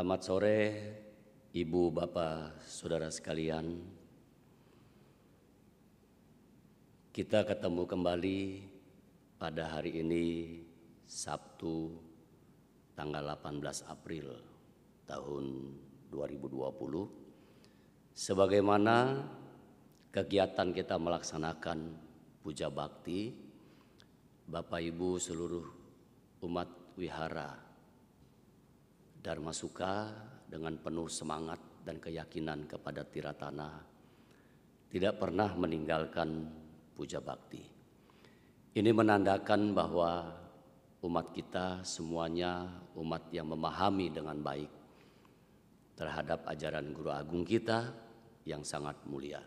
Selamat sore, Ibu, Bapak, Saudara sekalian. Kita ketemu kembali pada hari ini Sabtu tanggal 18 April tahun 2020 sebagaimana kegiatan kita melaksanakan puja bakti Bapak Ibu seluruh umat wihara Dharma Suka dengan penuh semangat dan keyakinan kepada Tiratana tidak pernah meninggalkan puja bakti. Ini menandakan bahwa umat kita semuanya umat yang memahami dengan baik terhadap ajaran Guru Agung kita yang sangat mulia.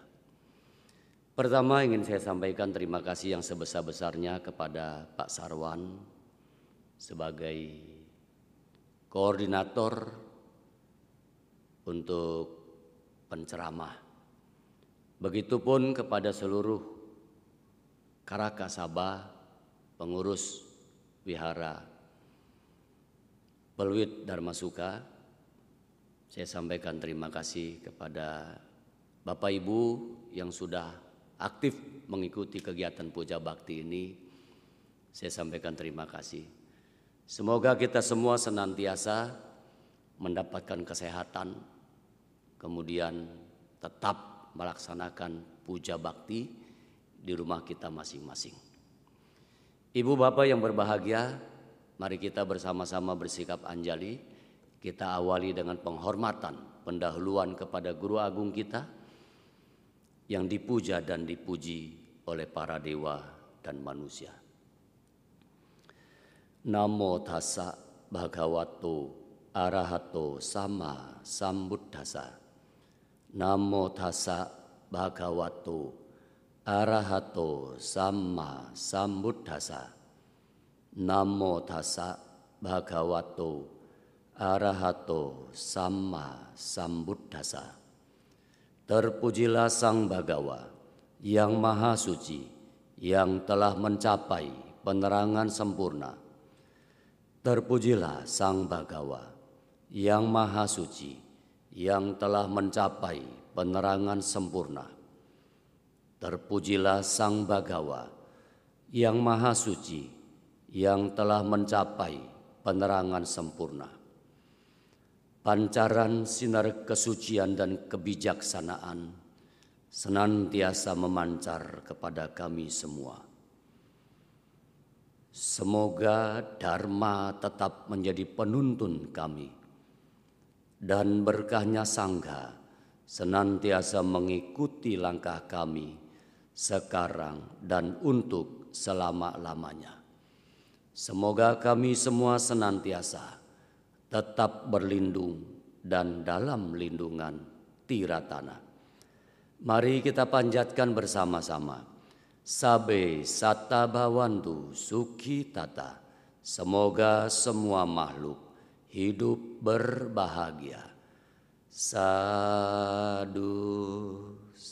Pertama ingin saya sampaikan terima kasih yang sebesar-besarnya kepada Pak Sarwan sebagai koordinator untuk penceramah. Begitupun kepada seluruh Karaka Sabah, pengurus wihara Peluit Suka, saya sampaikan terima kasih kepada Bapak Ibu yang sudah aktif mengikuti kegiatan puja bakti ini. Saya sampaikan terima kasih. Semoga kita semua senantiasa mendapatkan kesehatan, kemudian tetap melaksanakan puja bakti di rumah kita masing-masing. Ibu bapak yang berbahagia, mari kita bersama-sama bersikap anjali. Kita awali dengan penghormatan, pendahuluan kepada guru agung kita yang dipuja dan dipuji oleh para dewa dan manusia. Namo tassa bhagavato arahato sama sambuddhasa. Namo tassa bhagavato arahato sama sambuddhasa namo tassa bhagavato arahato sama sambuddhasa terpujilah sang bagawa yang maha suci yang telah mencapai penerangan sempurna terpujilah sang bagawa yang maha suci yang telah mencapai penerangan sempurna Terpujilah Sang Bagawa yang Maha Suci yang telah mencapai penerangan sempurna. Pancaran sinar kesucian dan kebijaksanaan senantiasa memancar kepada kami semua. Semoga Dharma tetap menjadi penuntun kami dan berkahnya Sangha senantiasa mengikuti langkah kami sekarang dan untuk selama-lamanya. Semoga kami semua senantiasa tetap berlindung dan dalam lindungan tiratana. Mari kita panjatkan bersama-sama. Sabe sata bawantu suki tata. Semoga semua makhluk hidup berbahagia. Sadu.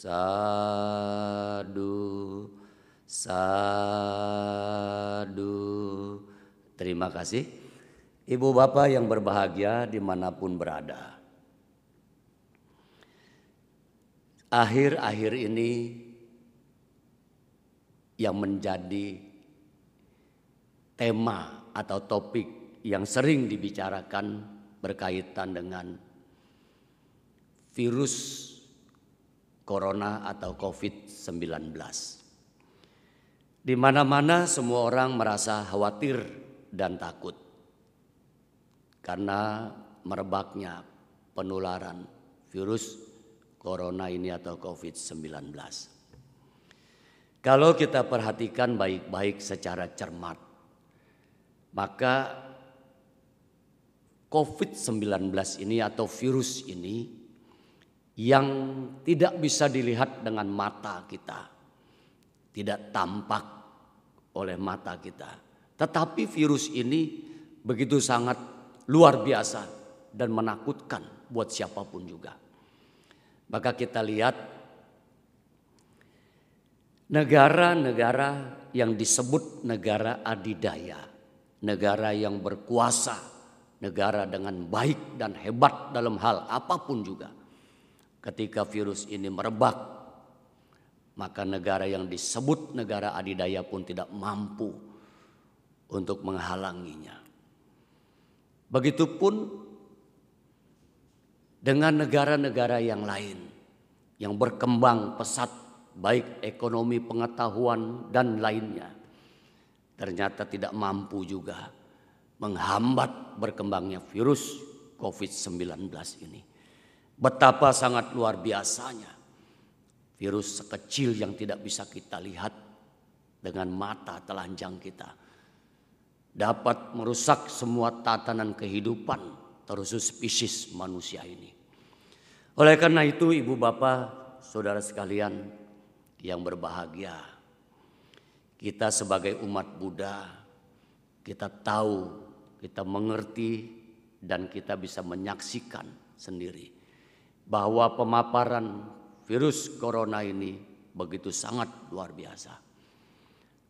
Sadu, sadu. Terima kasih. Ibu bapak yang berbahagia di mana pun berada. Akhir-akhir ini yang menjadi tema atau topik yang sering dibicarakan berkaitan dengan virus corona atau COVID-19. Di mana-mana semua orang merasa khawatir dan takut karena merebaknya penularan virus corona ini atau COVID-19. Kalau kita perhatikan baik-baik secara cermat, maka COVID-19 ini atau virus ini yang tidak bisa dilihat dengan mata kita, tidak tampak oleh mata kita. Tetapi virus ini begitu sangat luar biasa dan menakutkan buat siapa pun juga. Maka kita lihat negara-negara yang disebut negara adidaya, negara yang berkuasa negara dengan baik dan hebat dalam hal apa pun juga. Ketika virus ini merebak, maka negara yang disebut negara adidaya pun tidak mampu untuk menghalanginya. Begitupun dengan negara-negara yang lain yang berkembang pesat baik ekonomi pengetahuan dan lainnya ternyata tidak mampu juga menghambat berkembangnya virus COVID-19 ini. Betapa sangat luar biasanya virus sekecil yang tidak bisa kita lihat dengan mata telanjang kita dapat merusak semua tatanan kehidupan terus spesies manusia ini. Oleh karena itu ibu bapak saudara sekalian yang berbahagia kita sebagai umat Buddha, kita tahu, kita mengerti, dan kita bisa menyaksikan sendiri bahwa pemaparan virus corona ini begitu sangat luar biasa.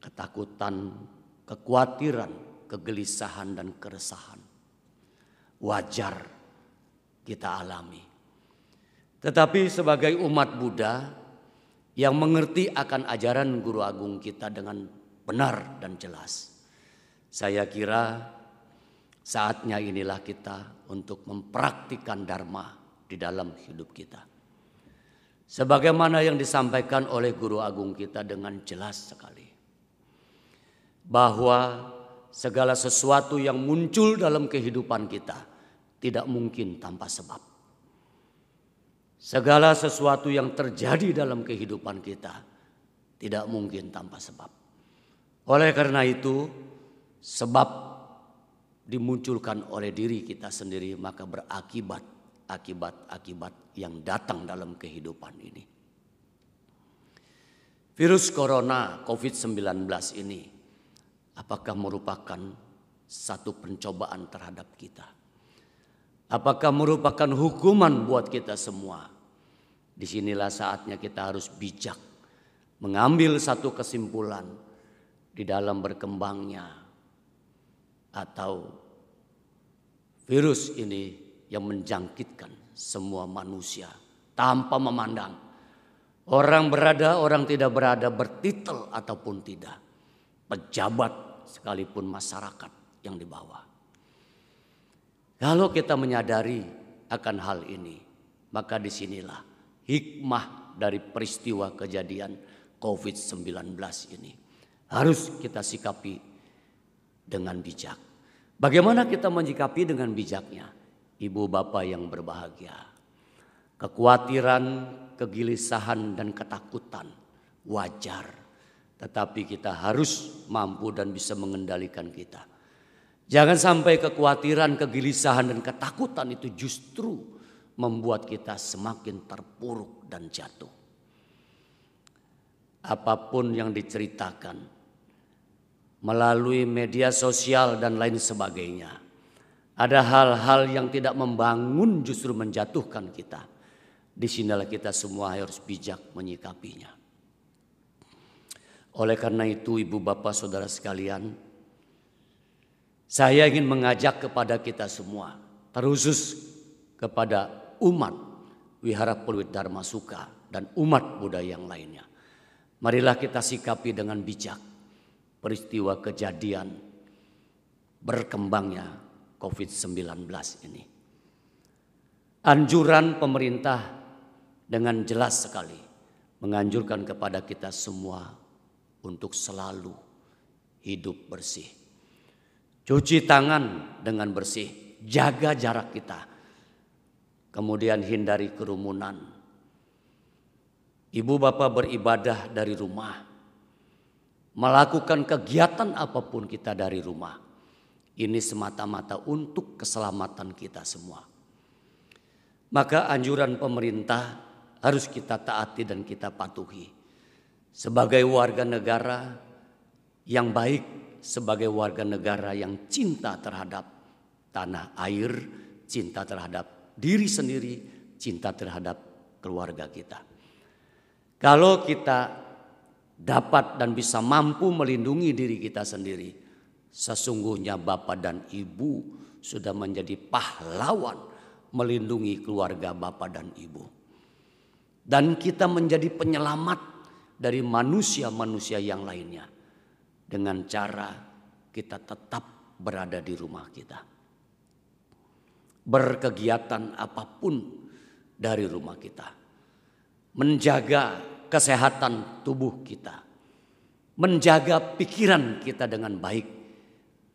Ketakutan, kekhawatiran, kegelisahan, dan keresahan wajar kita alami. Tetapi sebagai umat Buddha, yang mengerti akan ajaran guru agung kita dengan benar dan jelas. Saya kira saatnya inilah kita untuk mempraktikkan dharma di dalam hidup kita. Sebagaimana yang disampaikan oleh guru agung kita dengan jelas sekali. Bahwa segala sesuatu yang muncul dalam kehidupan kita tidak mungkin tanpa sebab. Segala sesuatu yang terjadi dalam kehidupan kita tidak mungkin tanpa sebab. Oleh karena itu, sebab dimunculkan oleh diri kita sendiri maka berakibat akibat-akibat yang datang dalam kehidupan ini. Virus corona COVID-19 ini apakah merupakan satu pencobaan terhadap kita? Apakah merupakan hukuman buat kita semua? Di sinilah saatnya kita harus bijak mengambil satu kesimpulan di dalam berkembangnya atau virus ini yang menjangkitkan semua manusia tanpa memandang orang berada, orang tidak berada, bertitel ataupun tidak, pejabat sekalipun masyarakat yang di bawah. Kalau kita menyadari akan hal ini, maka di sinilah hikmah dari peristiwa kejadian COVID-19 ini. Harus kita sikapi dengan bijak. Bagaimana kita menyikapi dengan bijaknya? Ibu bapak yang berbahagia. Kekhawatiran, kegelisahan dan ketakutan wajar. Tetapi kita harus mampu dan bisa mengendalikan kita Jangan sampai kekhawatiran, kegelisahan dan ketakutan itu justru membuat kita semakin terpuruk dan jatuh. Apa pun yang diceritakan melalui media sosial dan lain sebagainya. Ada hal-hal yang tidak membangun justru menjatuhkan kita. Di sinilah kita semua harus bijak menyikapinya. Oleh karena itu ibu bapak saudara sekalian, saya ingin mengajak kepada kita semua, terusus kepada umat Wihara Peluit Dharma Suka dan umat Buddha yang lainnya. Marilah kita sikapi dengan bijak peristiwa kejadian berkembangnya COVID-19 ini. Anjuran pemerintah dengan jelas sekali menganjurkan kepada kita semua untuk selalu hidup bersih Cuci tangan dengan bersih, jaga jarak kita. Kemudian hindari kerumunan. Ibu bapak beribadah dari rumah. Melakukan kegiatan apa pun kita dari rumah. Ini semata-mata untuk keselamatan kita semua. Maka anjuran pemerintah harus kita taati dan kita patuhi. Sebagai warga negara yang baik sebagai warga negara yang cinta terhadap tanah air, cinta terhadap diri sendiri, cinta terhadap keluarga kita. Kalau kita dapat dan bisa mampu melindungi diri kita sendiri, sesungguhnya Bapak dan Ibu sudah menjadi pahlawan melindungi keluarga bapak dan ibu. Dan kita menjadi penyelamat dari manusia-manusia yang lainnya. Dengan cara kita tetap berada di rumah kita. Berkegiatan apa pun dari rumah kita. Menjaga kesehatan tubuh kita. Menjaga pikiran kita dengan baik.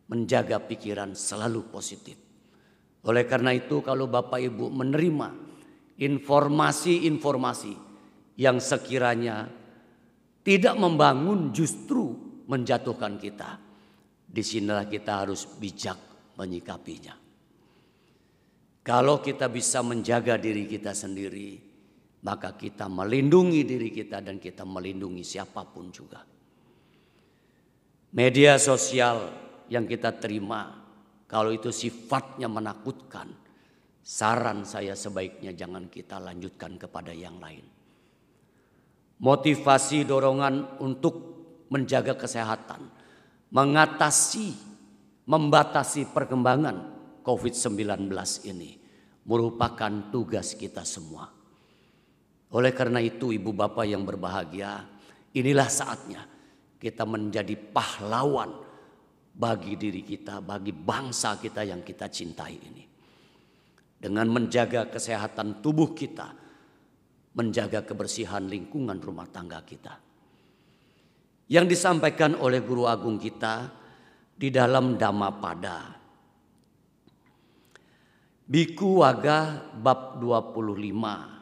Menjaga pikiran selalu positif. Oleh karena itu kalau Bapak Ibu menerima informasi-informasi yang sekiranya tidak membangun justru menjatuhkan kita. Di sinilah kita harus bijak menyikapinya. Kalau kita bisa menjaga diri kita sendiri, maka kita melindungi diri kita dan kita melindungi siapa pun juga. Media sosial yang kita terima, kalau itu sifatnya menakutkan, saran saya sebaiknya jangan kita lanjutkan kepada yang lain. Motivasi dorongan untuk menjaga kesehatan, mengatasi, membatasi perkembangan COVID-19 ini merupakan tugas kita semua. Oleh karena itu ibu bapak yang berbahagia, inilah saatnya kita menjadi pahlawan bagi diri kita, bagi bangsa kita yang kita cintai ini. Dengan menjaga kesehatan tubuh kita, menjaga kebersihan lingkungan rumah tangga kita. Yang disampaikan oleh guru agung kita di dalam Dhammapada Biku Waga bab 25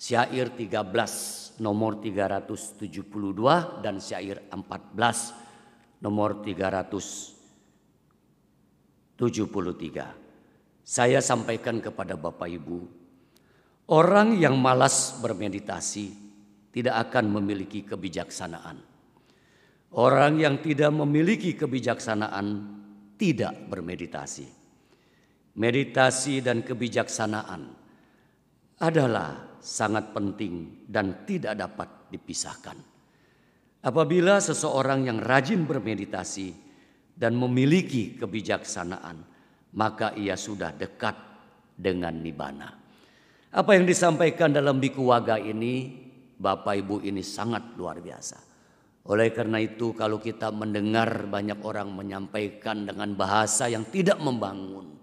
Syair 13 nomor 372 dan syair 14 nomor 373. Saya sampaikan kepada Bapak Ibu, orang yang malas bermeditasi tidak akan memiliki kebijaksanaan. Orang yang tidak memiliki kebijaksanaan tidak bermeditasi meditasi dan kebijaksanaan adalah sangat penting dan tidak dapat dipisahkan. Apabila seseorang yang rajin bermeditasi dan memiliki kebijaksanaan, maka ia sudah dekat dengan nibana. Apa yang disampaikan dalam biku waga ini, Bapak Ibu ini sangat luar biasa. Oleh karena itu kalau kita mendengar banyak orang menyampaikan dengan bahasa yang tidak membangun,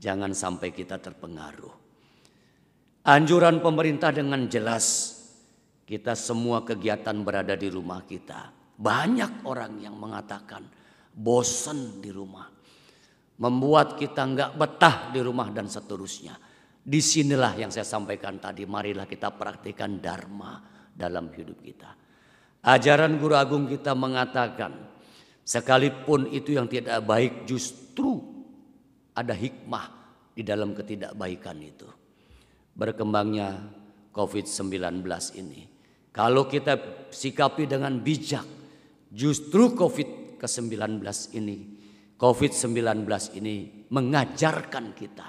Jangan sampai kita terpengaruh. Anjuran pemerintah dengan jelas kita semua kegiatan berada di rumah kita. Banyak orang yang mengatakan bosan di rumah. Membuat kita nggak betah di rumah dan seterusnya. Di sinilah yang saya sampaikan tadi. Marilah kita praktikkan dharma dalam hidup kita. Ajaran guru agung kita mengatakan sekalipun itu yang tidak baik justru ada hikmah di dalam ketidakbaikan itu. Berkembangnya COVID-19 ini. Kalau kita sikapi dengan bijak, justru COVID-19 ini, COVID-19 ini mengajarkan kita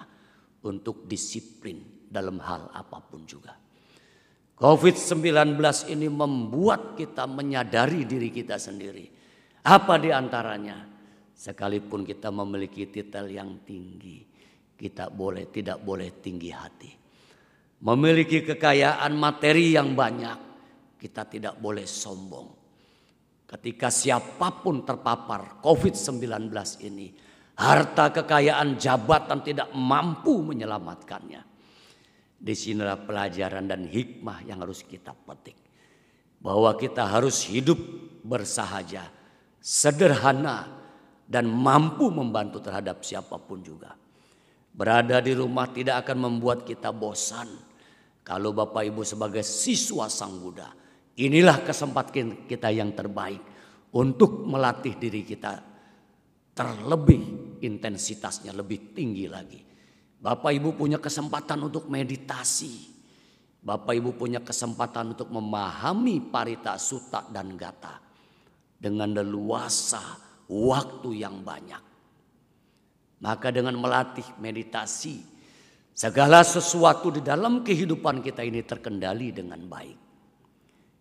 untuk disiplin dalam hal apa pun juga. COVID-19 ini membuat kita menyadari diri kita sendiri. Apa di antaranya? Sekalipun kita memiliki titel yang tinggi, kita boleh tidak boleh tinggi hati. Memiliki kekayaan materi yang banyak, kita tidak boleh sombong. Ketika siapa pun terpapar COVID-19 ini, harta kekayaan jabatan tidak mampu menyelamatkannya. Di sinilah pelajaran dan hikmah yang harus kita petik. Bahwa kita harus hidup bersahaja, sederhana, dan mampu membantu terhadap siapa pun juga. Berada di rumah tidak akan membuat kita bosan. Kalau Bapak Ibu sebagai siswa Sang Buddha, inilah kesempatan kita yang terbaik untuk melatih diri kita terlebih intensitasnya lebih tinggi lagi. Bapak Ibu punya kesempatan untuk meditasi. Bapak Ibu punya kesempatan untuk memahami parita suta dan gata dengan leluasa waktu yang banyak. Maka dengan melatih meditasi, segala sesuatu di dalam kehidupan kita ini terkendali dengan baik.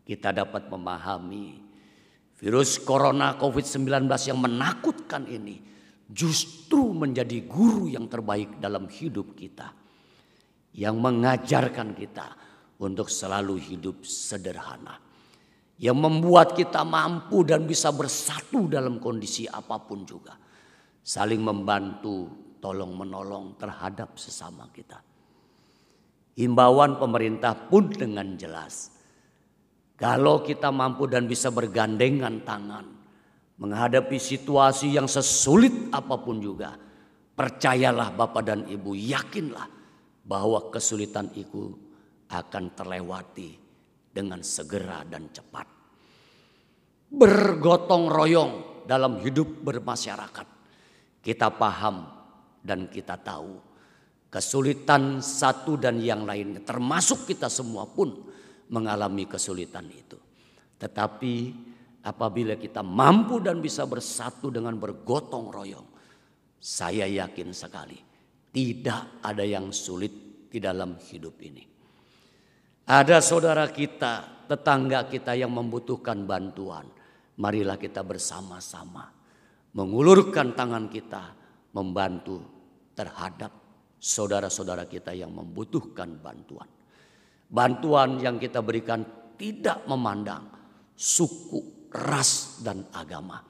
Kita dapat memahami virus corona COVID-19 yang menakutkan ini justru menjadi guru yang terbaik dalam hidup kita. Yang mengajarkan kita untuk selalu hidup sederhana. Yang membuat kita mampu dan bisa bersatu dalam kondisi apa pun juga. Saling membantu, tolong menolong terhadap sesama kita. Himbauan pemerintah pun dengan jelas. Kalau kita mampu dan bisa bergandengan tangan menghadapi situasi yang sesulit apa pun juga, percayalah Bapak dan Ibu, yakinlah bahwa kesulitan itu akan terlewati dengan segera dan cepat. Bergotong royong dalam hidup bermasyarakat. Kita paham dan kita tahu kesulitan satu dan yang lainnya termasuk kita semua pun mengalami kesulitan itu. Tetapi apabila kita mampu dan bisa bersatu dengan bergotong royong, saya yakin sekali tidak ada yang sulit di dalam hidup ini. Ada saudara kita, tetangga kita yang membutuhkan bantuan. Marilah kita bersama-sama mengulurkan tangan kita membantu terhadap saudara-saudara kita yang membutuhkan bantuan. Bantuan yang kita berikan tidak memandang suku, ras, dan agama.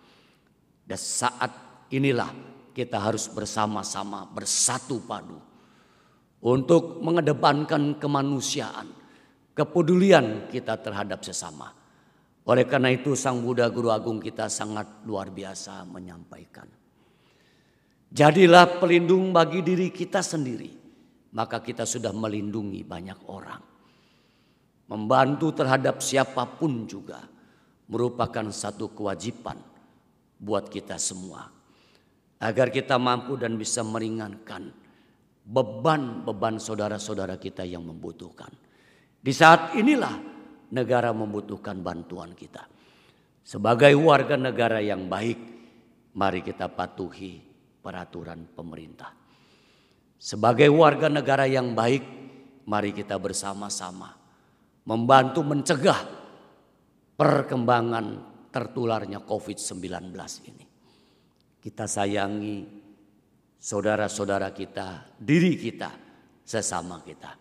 Dan saat inilah kita harus bersama-sama bersatu padu untuk mengedepankan kemanusiaan, kepedulian kita terhadap sesama. Oleh karena itu Sang Buddha Guru Agung kita sangat luar biasa menyampaikan. Jadilah pelindung bagi diri kita sendiri, maka kita sudah melindungi banyak orang. Membantu terhadap siapa pun juga merupakan satu kewajiban buat kita semua. Agar kita mampu dan bisa meringankan beban-beban saudara-saudara kita yang membutuhkan. Di saat inilah negara membutuhkan bantuan kita. Sebagai warga negara yang baik, mari kita patuhi peraturan pemerintah. Sebagai warga negara yang baik, mari kita bersama-sama membantu mencegah perkembangan tertularnya COVID-19 ini. Kita sayangi saudara-saudara kita, diri kita, sesama kita.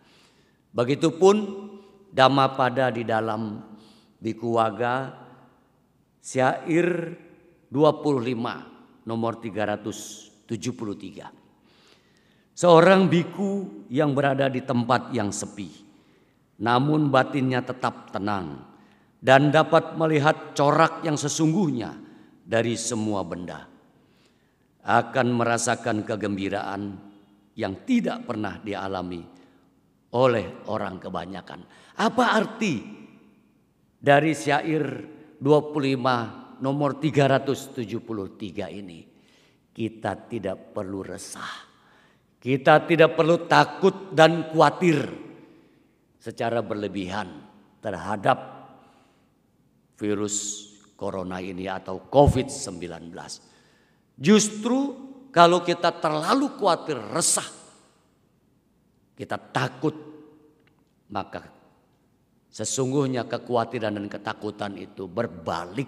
Begitupun Dhammapada di dalam Biku Waga syair 25 nomor 373. Seorang biku yang berada di tempat yang sepi namun batinnya tetap tenang dan dapat melihat corak yang sesungguhnya dari semua benda. Akan merasakan kegembiraan yang tidak pernah dialami oleh orang kebanyakan. Apa arti dari syair 25 nomor 373 ini? Kita tidak perlu resah. Kita tidak perlu takut dan khawatir secara berlebihan terhadap virus corona ini atau COVID-19. Justru kalau kita terlalu khawatir, resah, kita takut, maka sesungguhnya kekhawatiran dan ketakutan itu berbalik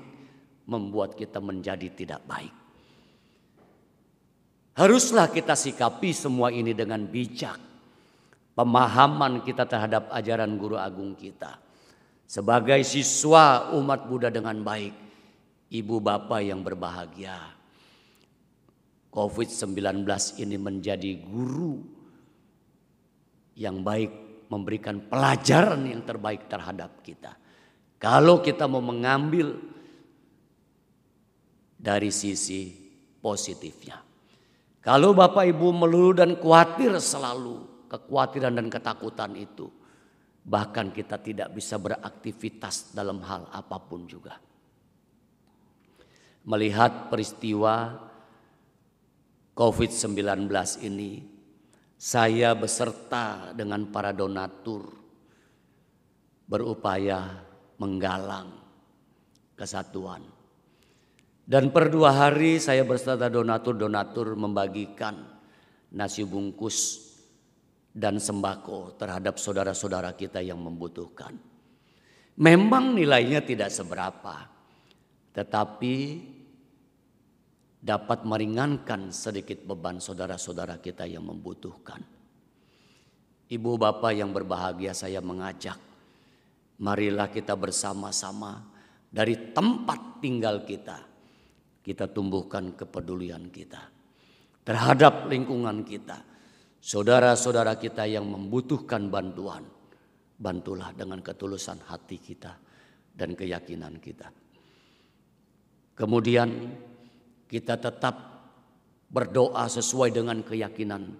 membuat kita menjadi tidak baik. Haruslah kita sikapi semua ini dengan bijak pemahaman kita terhadap ajaran guru agung kita. Sebagai siswa umat Buddha dengan baik, ibu bapak yang berbahagia. COVID-19 ini menjadi guru yang baik memberikan pelajaran yang terbaik terhadap kita. Kalau kita mau mengambil dari sisi positifnya. Kalau Bapak Ibu melulu dan khawatir selalu kekhawatiran dan ketakutan itu. Bahkan kita tidak bisa beraktivitas dalam hal apa pun juga. Melihat peristiwa COVID-19 ini, saya beserta dengan para donatur berupaya menggalang kesatuan. Dan per dua hari saya beserta donatur-donatur membagikan nasi bungkus dan sembako terhadap saudara-saudara kita yang membutuhkan. Memang nilainya tidak seberapa, tetapi dapat meringankan sedikit beban saudara-saudara kita yang membutuhkan. Ibu bapak yang berbahagia saya mengajak, marilah kita bersama-sama dari tempat tinggal kita, kita tumbuhkan kepedulian kita terhadap lingkungan kita. Saudara-saudara kita yang membutuhkan bantuan, bantulah dengan ketulusan hati kita dan keyakinan kita. Kemudian kita tetap berdoa sesuai dengan keyakinan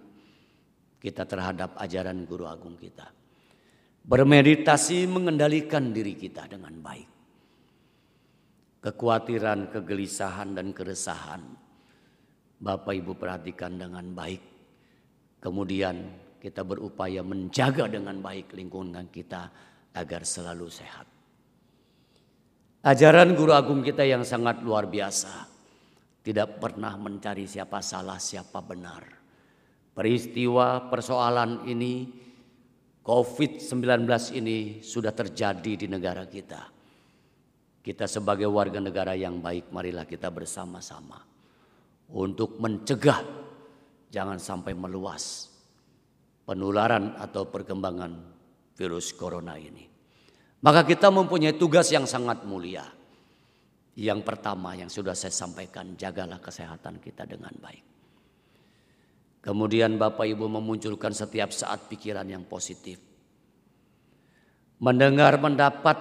kita terhadap ajaran guru agung kita. Bermeditasi mengendalikan diri kita dengan baik. Kekhawatiran, kegelisahan dan keresahan Bapak Ibu perhatikan dengan baik. Kemudian kita berupaya menjaga dengan baik lingkungan kita agar selalu sehat. Ajaran guru agung kita yang sangat luar biasa tidak pernah mencari siapa salah, siapa benar. Peristiwa persoalan ini, COVID-19 ini sudah terjadi di negara kita. Kita sebagai warga negara yang baik, marilah kita bersama-sama untuk mencegah jangan sampai meluas penularan atau perkembangan virus corona ini. Maka kita mempunyai tugas yang sangat mulia yang pertama yang sudah saya sampaikan, jagalah kesehatan kita dengan baik. Kemudian Bapak Ibu memunculkan setiap saat pikiran yang positif. Mendengar mendapat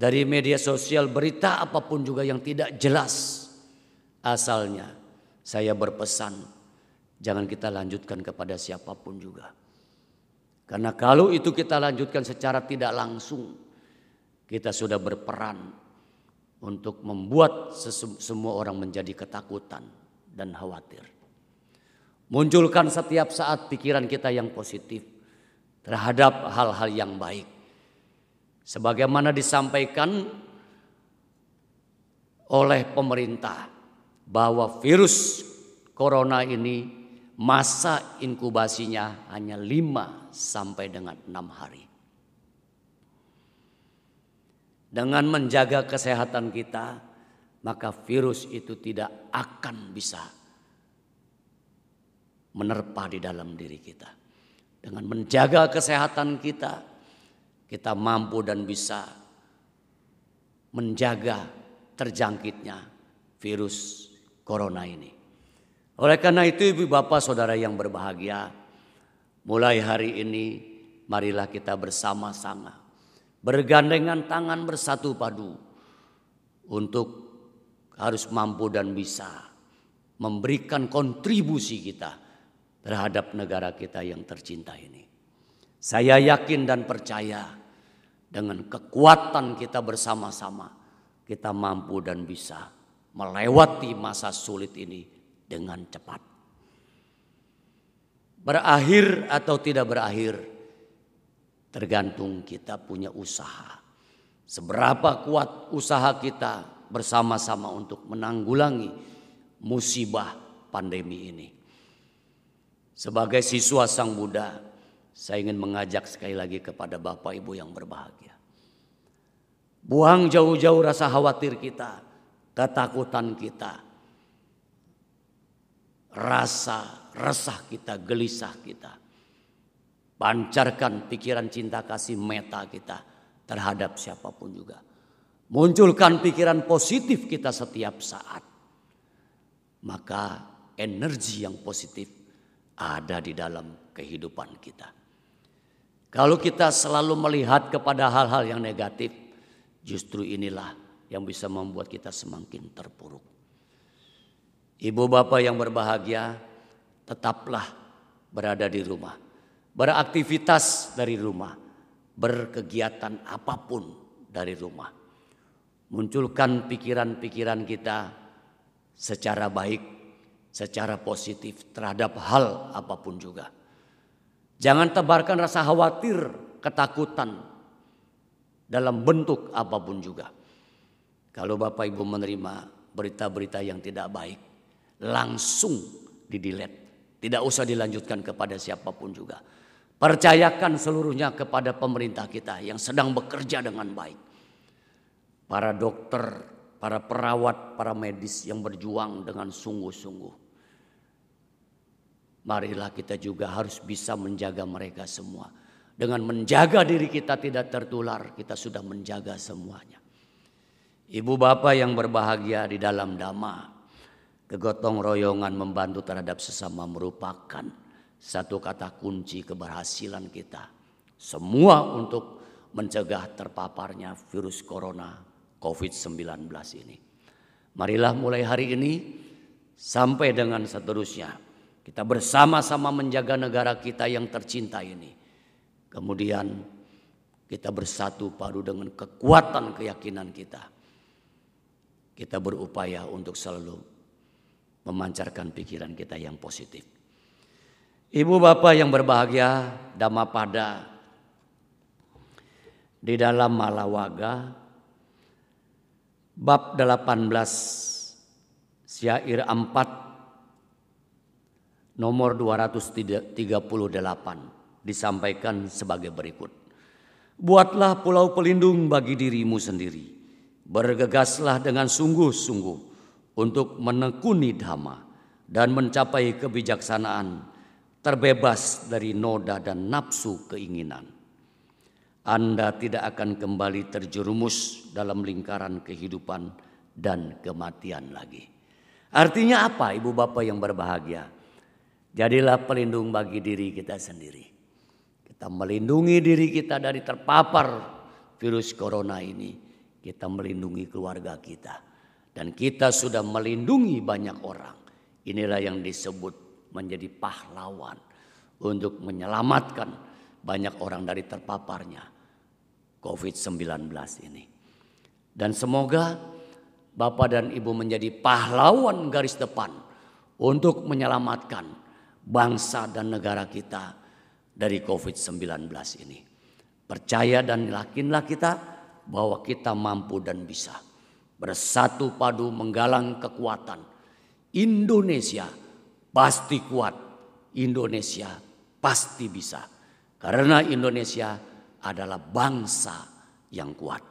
dari media sosial berita apa pun juga yang tidak jelas asalnya. Saya berpesan jangan kita lanjutkan kepada siapa pun juga. Karena kalau itu kita lanjutkan secara tidak langsung, kita sudah berperan untuk membuat semua orang menjadi ketakutan dan khawatir. Munculkan setiap saat pikiran kita yang positif terhadap hal-hal yang baik. Sebagaimana disampaikan oleh pemerintah bahwa virus corona ini masa inkubasinya hanya 5 sampai dengan 6 hari. Dengan menjaga kesehatan kita, maka virus itu tidak akan bisa menerpa di dalam diri kita. Dengan menjaga kesehatan kita, kita mampu dan bisa menjaga terjangkitnya virus corona ini. Oleh karena itu ibu bapak saudara yang berbahagia, mulai hari ini marilah kita bersama-sama bergandengan tangan bersatu padu untuk harus mampu dan bisa memberikan kontribusi kita terhadap negara kita yang tercinta ini. Saya yakin dan percaya dengan kekuatan kita bersama-sama kita mampu dan bisa melewati masa sulit ini dengan cepat. Berakhir atau tidak berakhir Tergantung kita punya usaha. Seberapa kuat usaha kita bersama-sama untuk menanggulangi musibah pandemi ini. Sebagai siswa Sang Buddha, saya ingin mengajak sekali lagi kepada Bapak Ibu yang berbahagia. Buang jauh-jauh rasa khawatir kita, ketakutan kita, rasa resah kita, gelisah kita. Pancarkan pikiran cinta kasih meta kita terhadap siapa pun juga. Munculkan pikiran positif kita setiap saat. Maka energi yang positif ada di dalam kehidupan kita. Kalau kita selalu melihat kepada hal-hal yang negatif, justru inilah yang bisa membuat kita semakin terpuruk. Ibu bapak yang berbahagia, tetaplah berada di rumah beraktivitas dari rumah, berkegiatan apa pun dari rumah. Munculkan pikiran-pikiran kita secara baik, secara positif terhadap hal apa pun juga. Jangan tebarkan rasa khawatir, ketakutan dalam bentuk apa pun juga. Kalau Bapak Ibu menerima berita-berita yang tidak baik, langsung didilet. Tidak usah dilanjutkan kepada siapa pun juga. Percayakan seluruhnya kepada pemerintah kita yang sedang bekerja dengan baik. Para dokter para perawat, para medis yang berjuang dengan sungguh-sungguh. Marilah kita juga harus bisa menjaga mereka semua. Dengan menjaga diri kita tidak tertular, kita sudah menjaga semuanya. Ibu bapak yang berbahagia di dalam dhamma, kegotong royongan membantu terhadap sesama merupakan satu kata kunci keberhasilan kita. Semua untuk mencegah terpaparnya virus corona COVID-19 ini. Marilah mulai hari ini sampai dengan seterusnya kita bersama-sama menjaga negara kita yang tercinta ini. Kemudian kita bersatu padu dengan kekuatan keyakinan kita. Kita berupaya untuk selalu memancarkan pikiran kita yang positif. Ibu bapak yang berbahagia, Dhammapada di dalam Malawaga bab 18 syair 4 nomor 238 disampaikan sebagai berikut. Buatlah pulau pelindung bagi dirimu sendiri. Bergegaslah dengan sungguh-sungguh untuk menekuni dhamma dan mencapai kebijaksanaan terbebas dari noda dan nafsu keinginan anda tidak akan kembali terjerumus dalam lingkaran kehidupan dan kematian lagi. Artinya apa ibu bapak yang berbahagia? Jadilah pelindung bagi diri kita sendiri. Kita melindungi diri kita dari terpapar virus corona ini. Kita melindungi keluarga kita. Dan kita sudah melindungi banyak orang. Inilah yang disebut menjadi pahlawan. Untuk menyelamatkan banyak orang dari terpaparnya COVID-19 ini. Dan semoga Bapak dan Ibu menjadi pahlawan garis depan untuk menyelamatkan bangsa dan negara kita dari COVID-19 ini. Percaya dan yakinlah kita bahwa kita mampu dan bisa bersatu padu menggalang kekuatan. Indonesia pasti kuat, Indonesia pasti bisa. Karena Indonesia adalah bangsa yang kuat.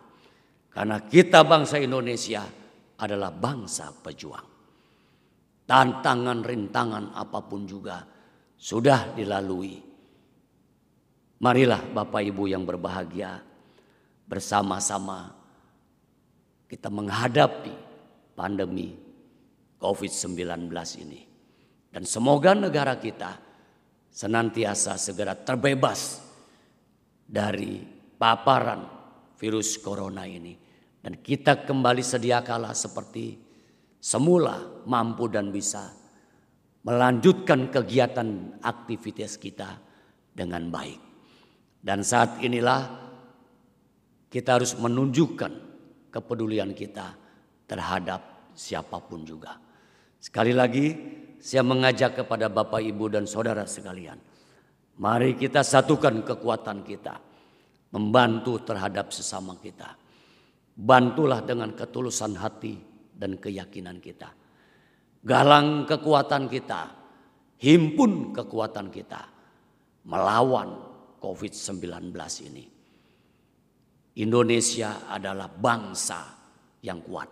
Karena kita bangsa Indonesia adalah bangsa pejuang. Tantangan rintangan apa pun juga sudah dilalui. Marilah Bapak Ibu yang berbahagia bersama-sama kita menghadapi pandemi COVID-19 ini. Dan semoga negara kita senantiasa segera terbebas dari paparan virus corona ini. Dan kita kembali sediakalah seperti semula mampu dan bisa melanjutkan kegiatan aktivitas kita dengan baik. Dan saat inilah kita harus menunjukkan kepedulian kita terhadap siapa pun juga. Sekali lagi saya mengajak kepada Bapak, Ibu, dan Saudara sekalian. Mari kita satukan kekuatan kita. Membantu terhadap sesama kita. Bantulah dengan ketulusan hati dan keyakinan kita. Galang kekuatan kita. Himpun kekuatan kita. Melawan COVID-19 ini. Indonesia adalah bangsa yang kuat.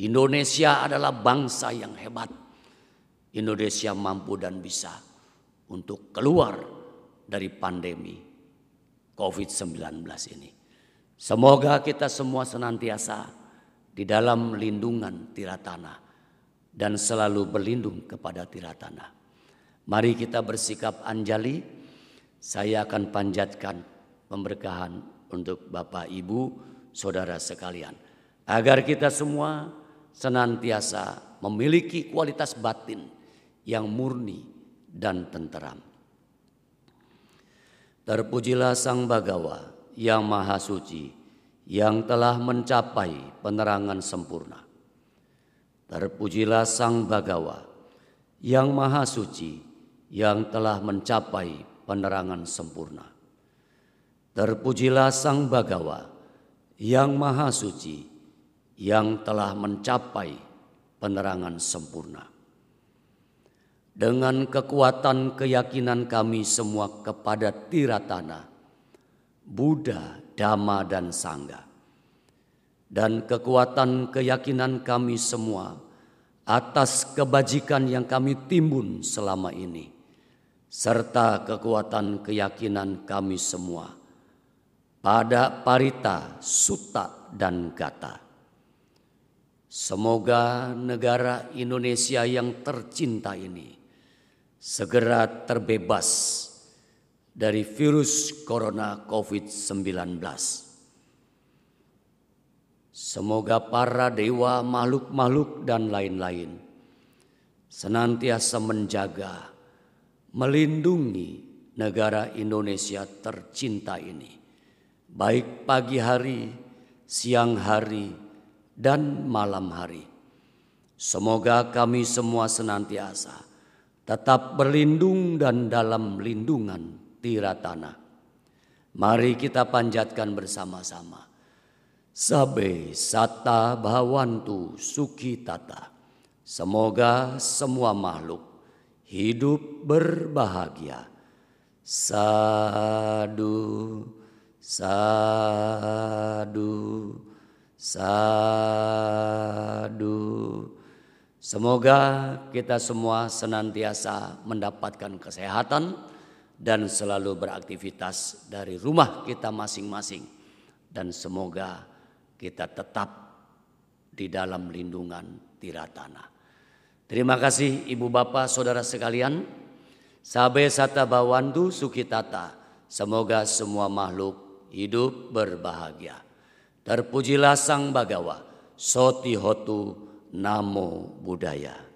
Indonesia adalah bangsa yang hebat Indonesia mampu dan bisa untuk keluar dari pandemi COVID-19 ini. Semoga kita semua senantiasa di dalam lindungan tiratana dan selalu berlindung kepada tiratana. Mari kita bersikap anjali. Saya akan panjatkan pemberkahan untuk Bapak Ibu, Saudara sekalian. Agar kita semua senantiasa memiliki kualitas batin yang murni dan tenteram. Terpujilah Sang Bagawa yang Maha Suci yang telah mencapai penerangan sempurna. Terpujilah Sang Bagawa yang Maha Suci yang telah mencapai penerangan sempurna. Terpujilah Sang Bagawa yang Maha Suci yang telah mencapai penerangan sempurna dengan kekuatan keyakinan kami semua kepada Tiratana, Buddha, Dhamma, dan Sangha. dan kekuatan keyakinan kami semua atas kebajikan yang kami timbun selama ini, serta kekuatan keyakinan kami semua pada parita, suta, dan gata. Semoga negara Indonesia yang tercinta ini segera terbebas dari virus corona COVID-19 Semoga para dewa, makhluk-makhluk, dan lain-lain senantiasa menjaga, melindungi negara Indonesia tercinta ini, baik pagi hari, siang hari, dan malam hari. Semoga kami semua senantiasa tetap berlindung dan dalam lindungan tiratana. Mari kita panjatkan bersama-sama. Sabe sata bhawantu suki tata. Semoga semua makhluk hidup berbahagia. Sadu, sadu, sadu. Semoga kita semua senantiasa mendapatkan kesehatan dan selalu beraktivitas dari rumah kita masing-masing. Dan semoga kita tetap di dalam lindungan tiratana. Terima kasih Ibu Bapak Saudara sekalian. Sabe sata bawandu sukitata. Semoga semua makhluk hidup berbahagia. Terpujilah Sang Bagawa. Soti Hotu Namo Buddhaya.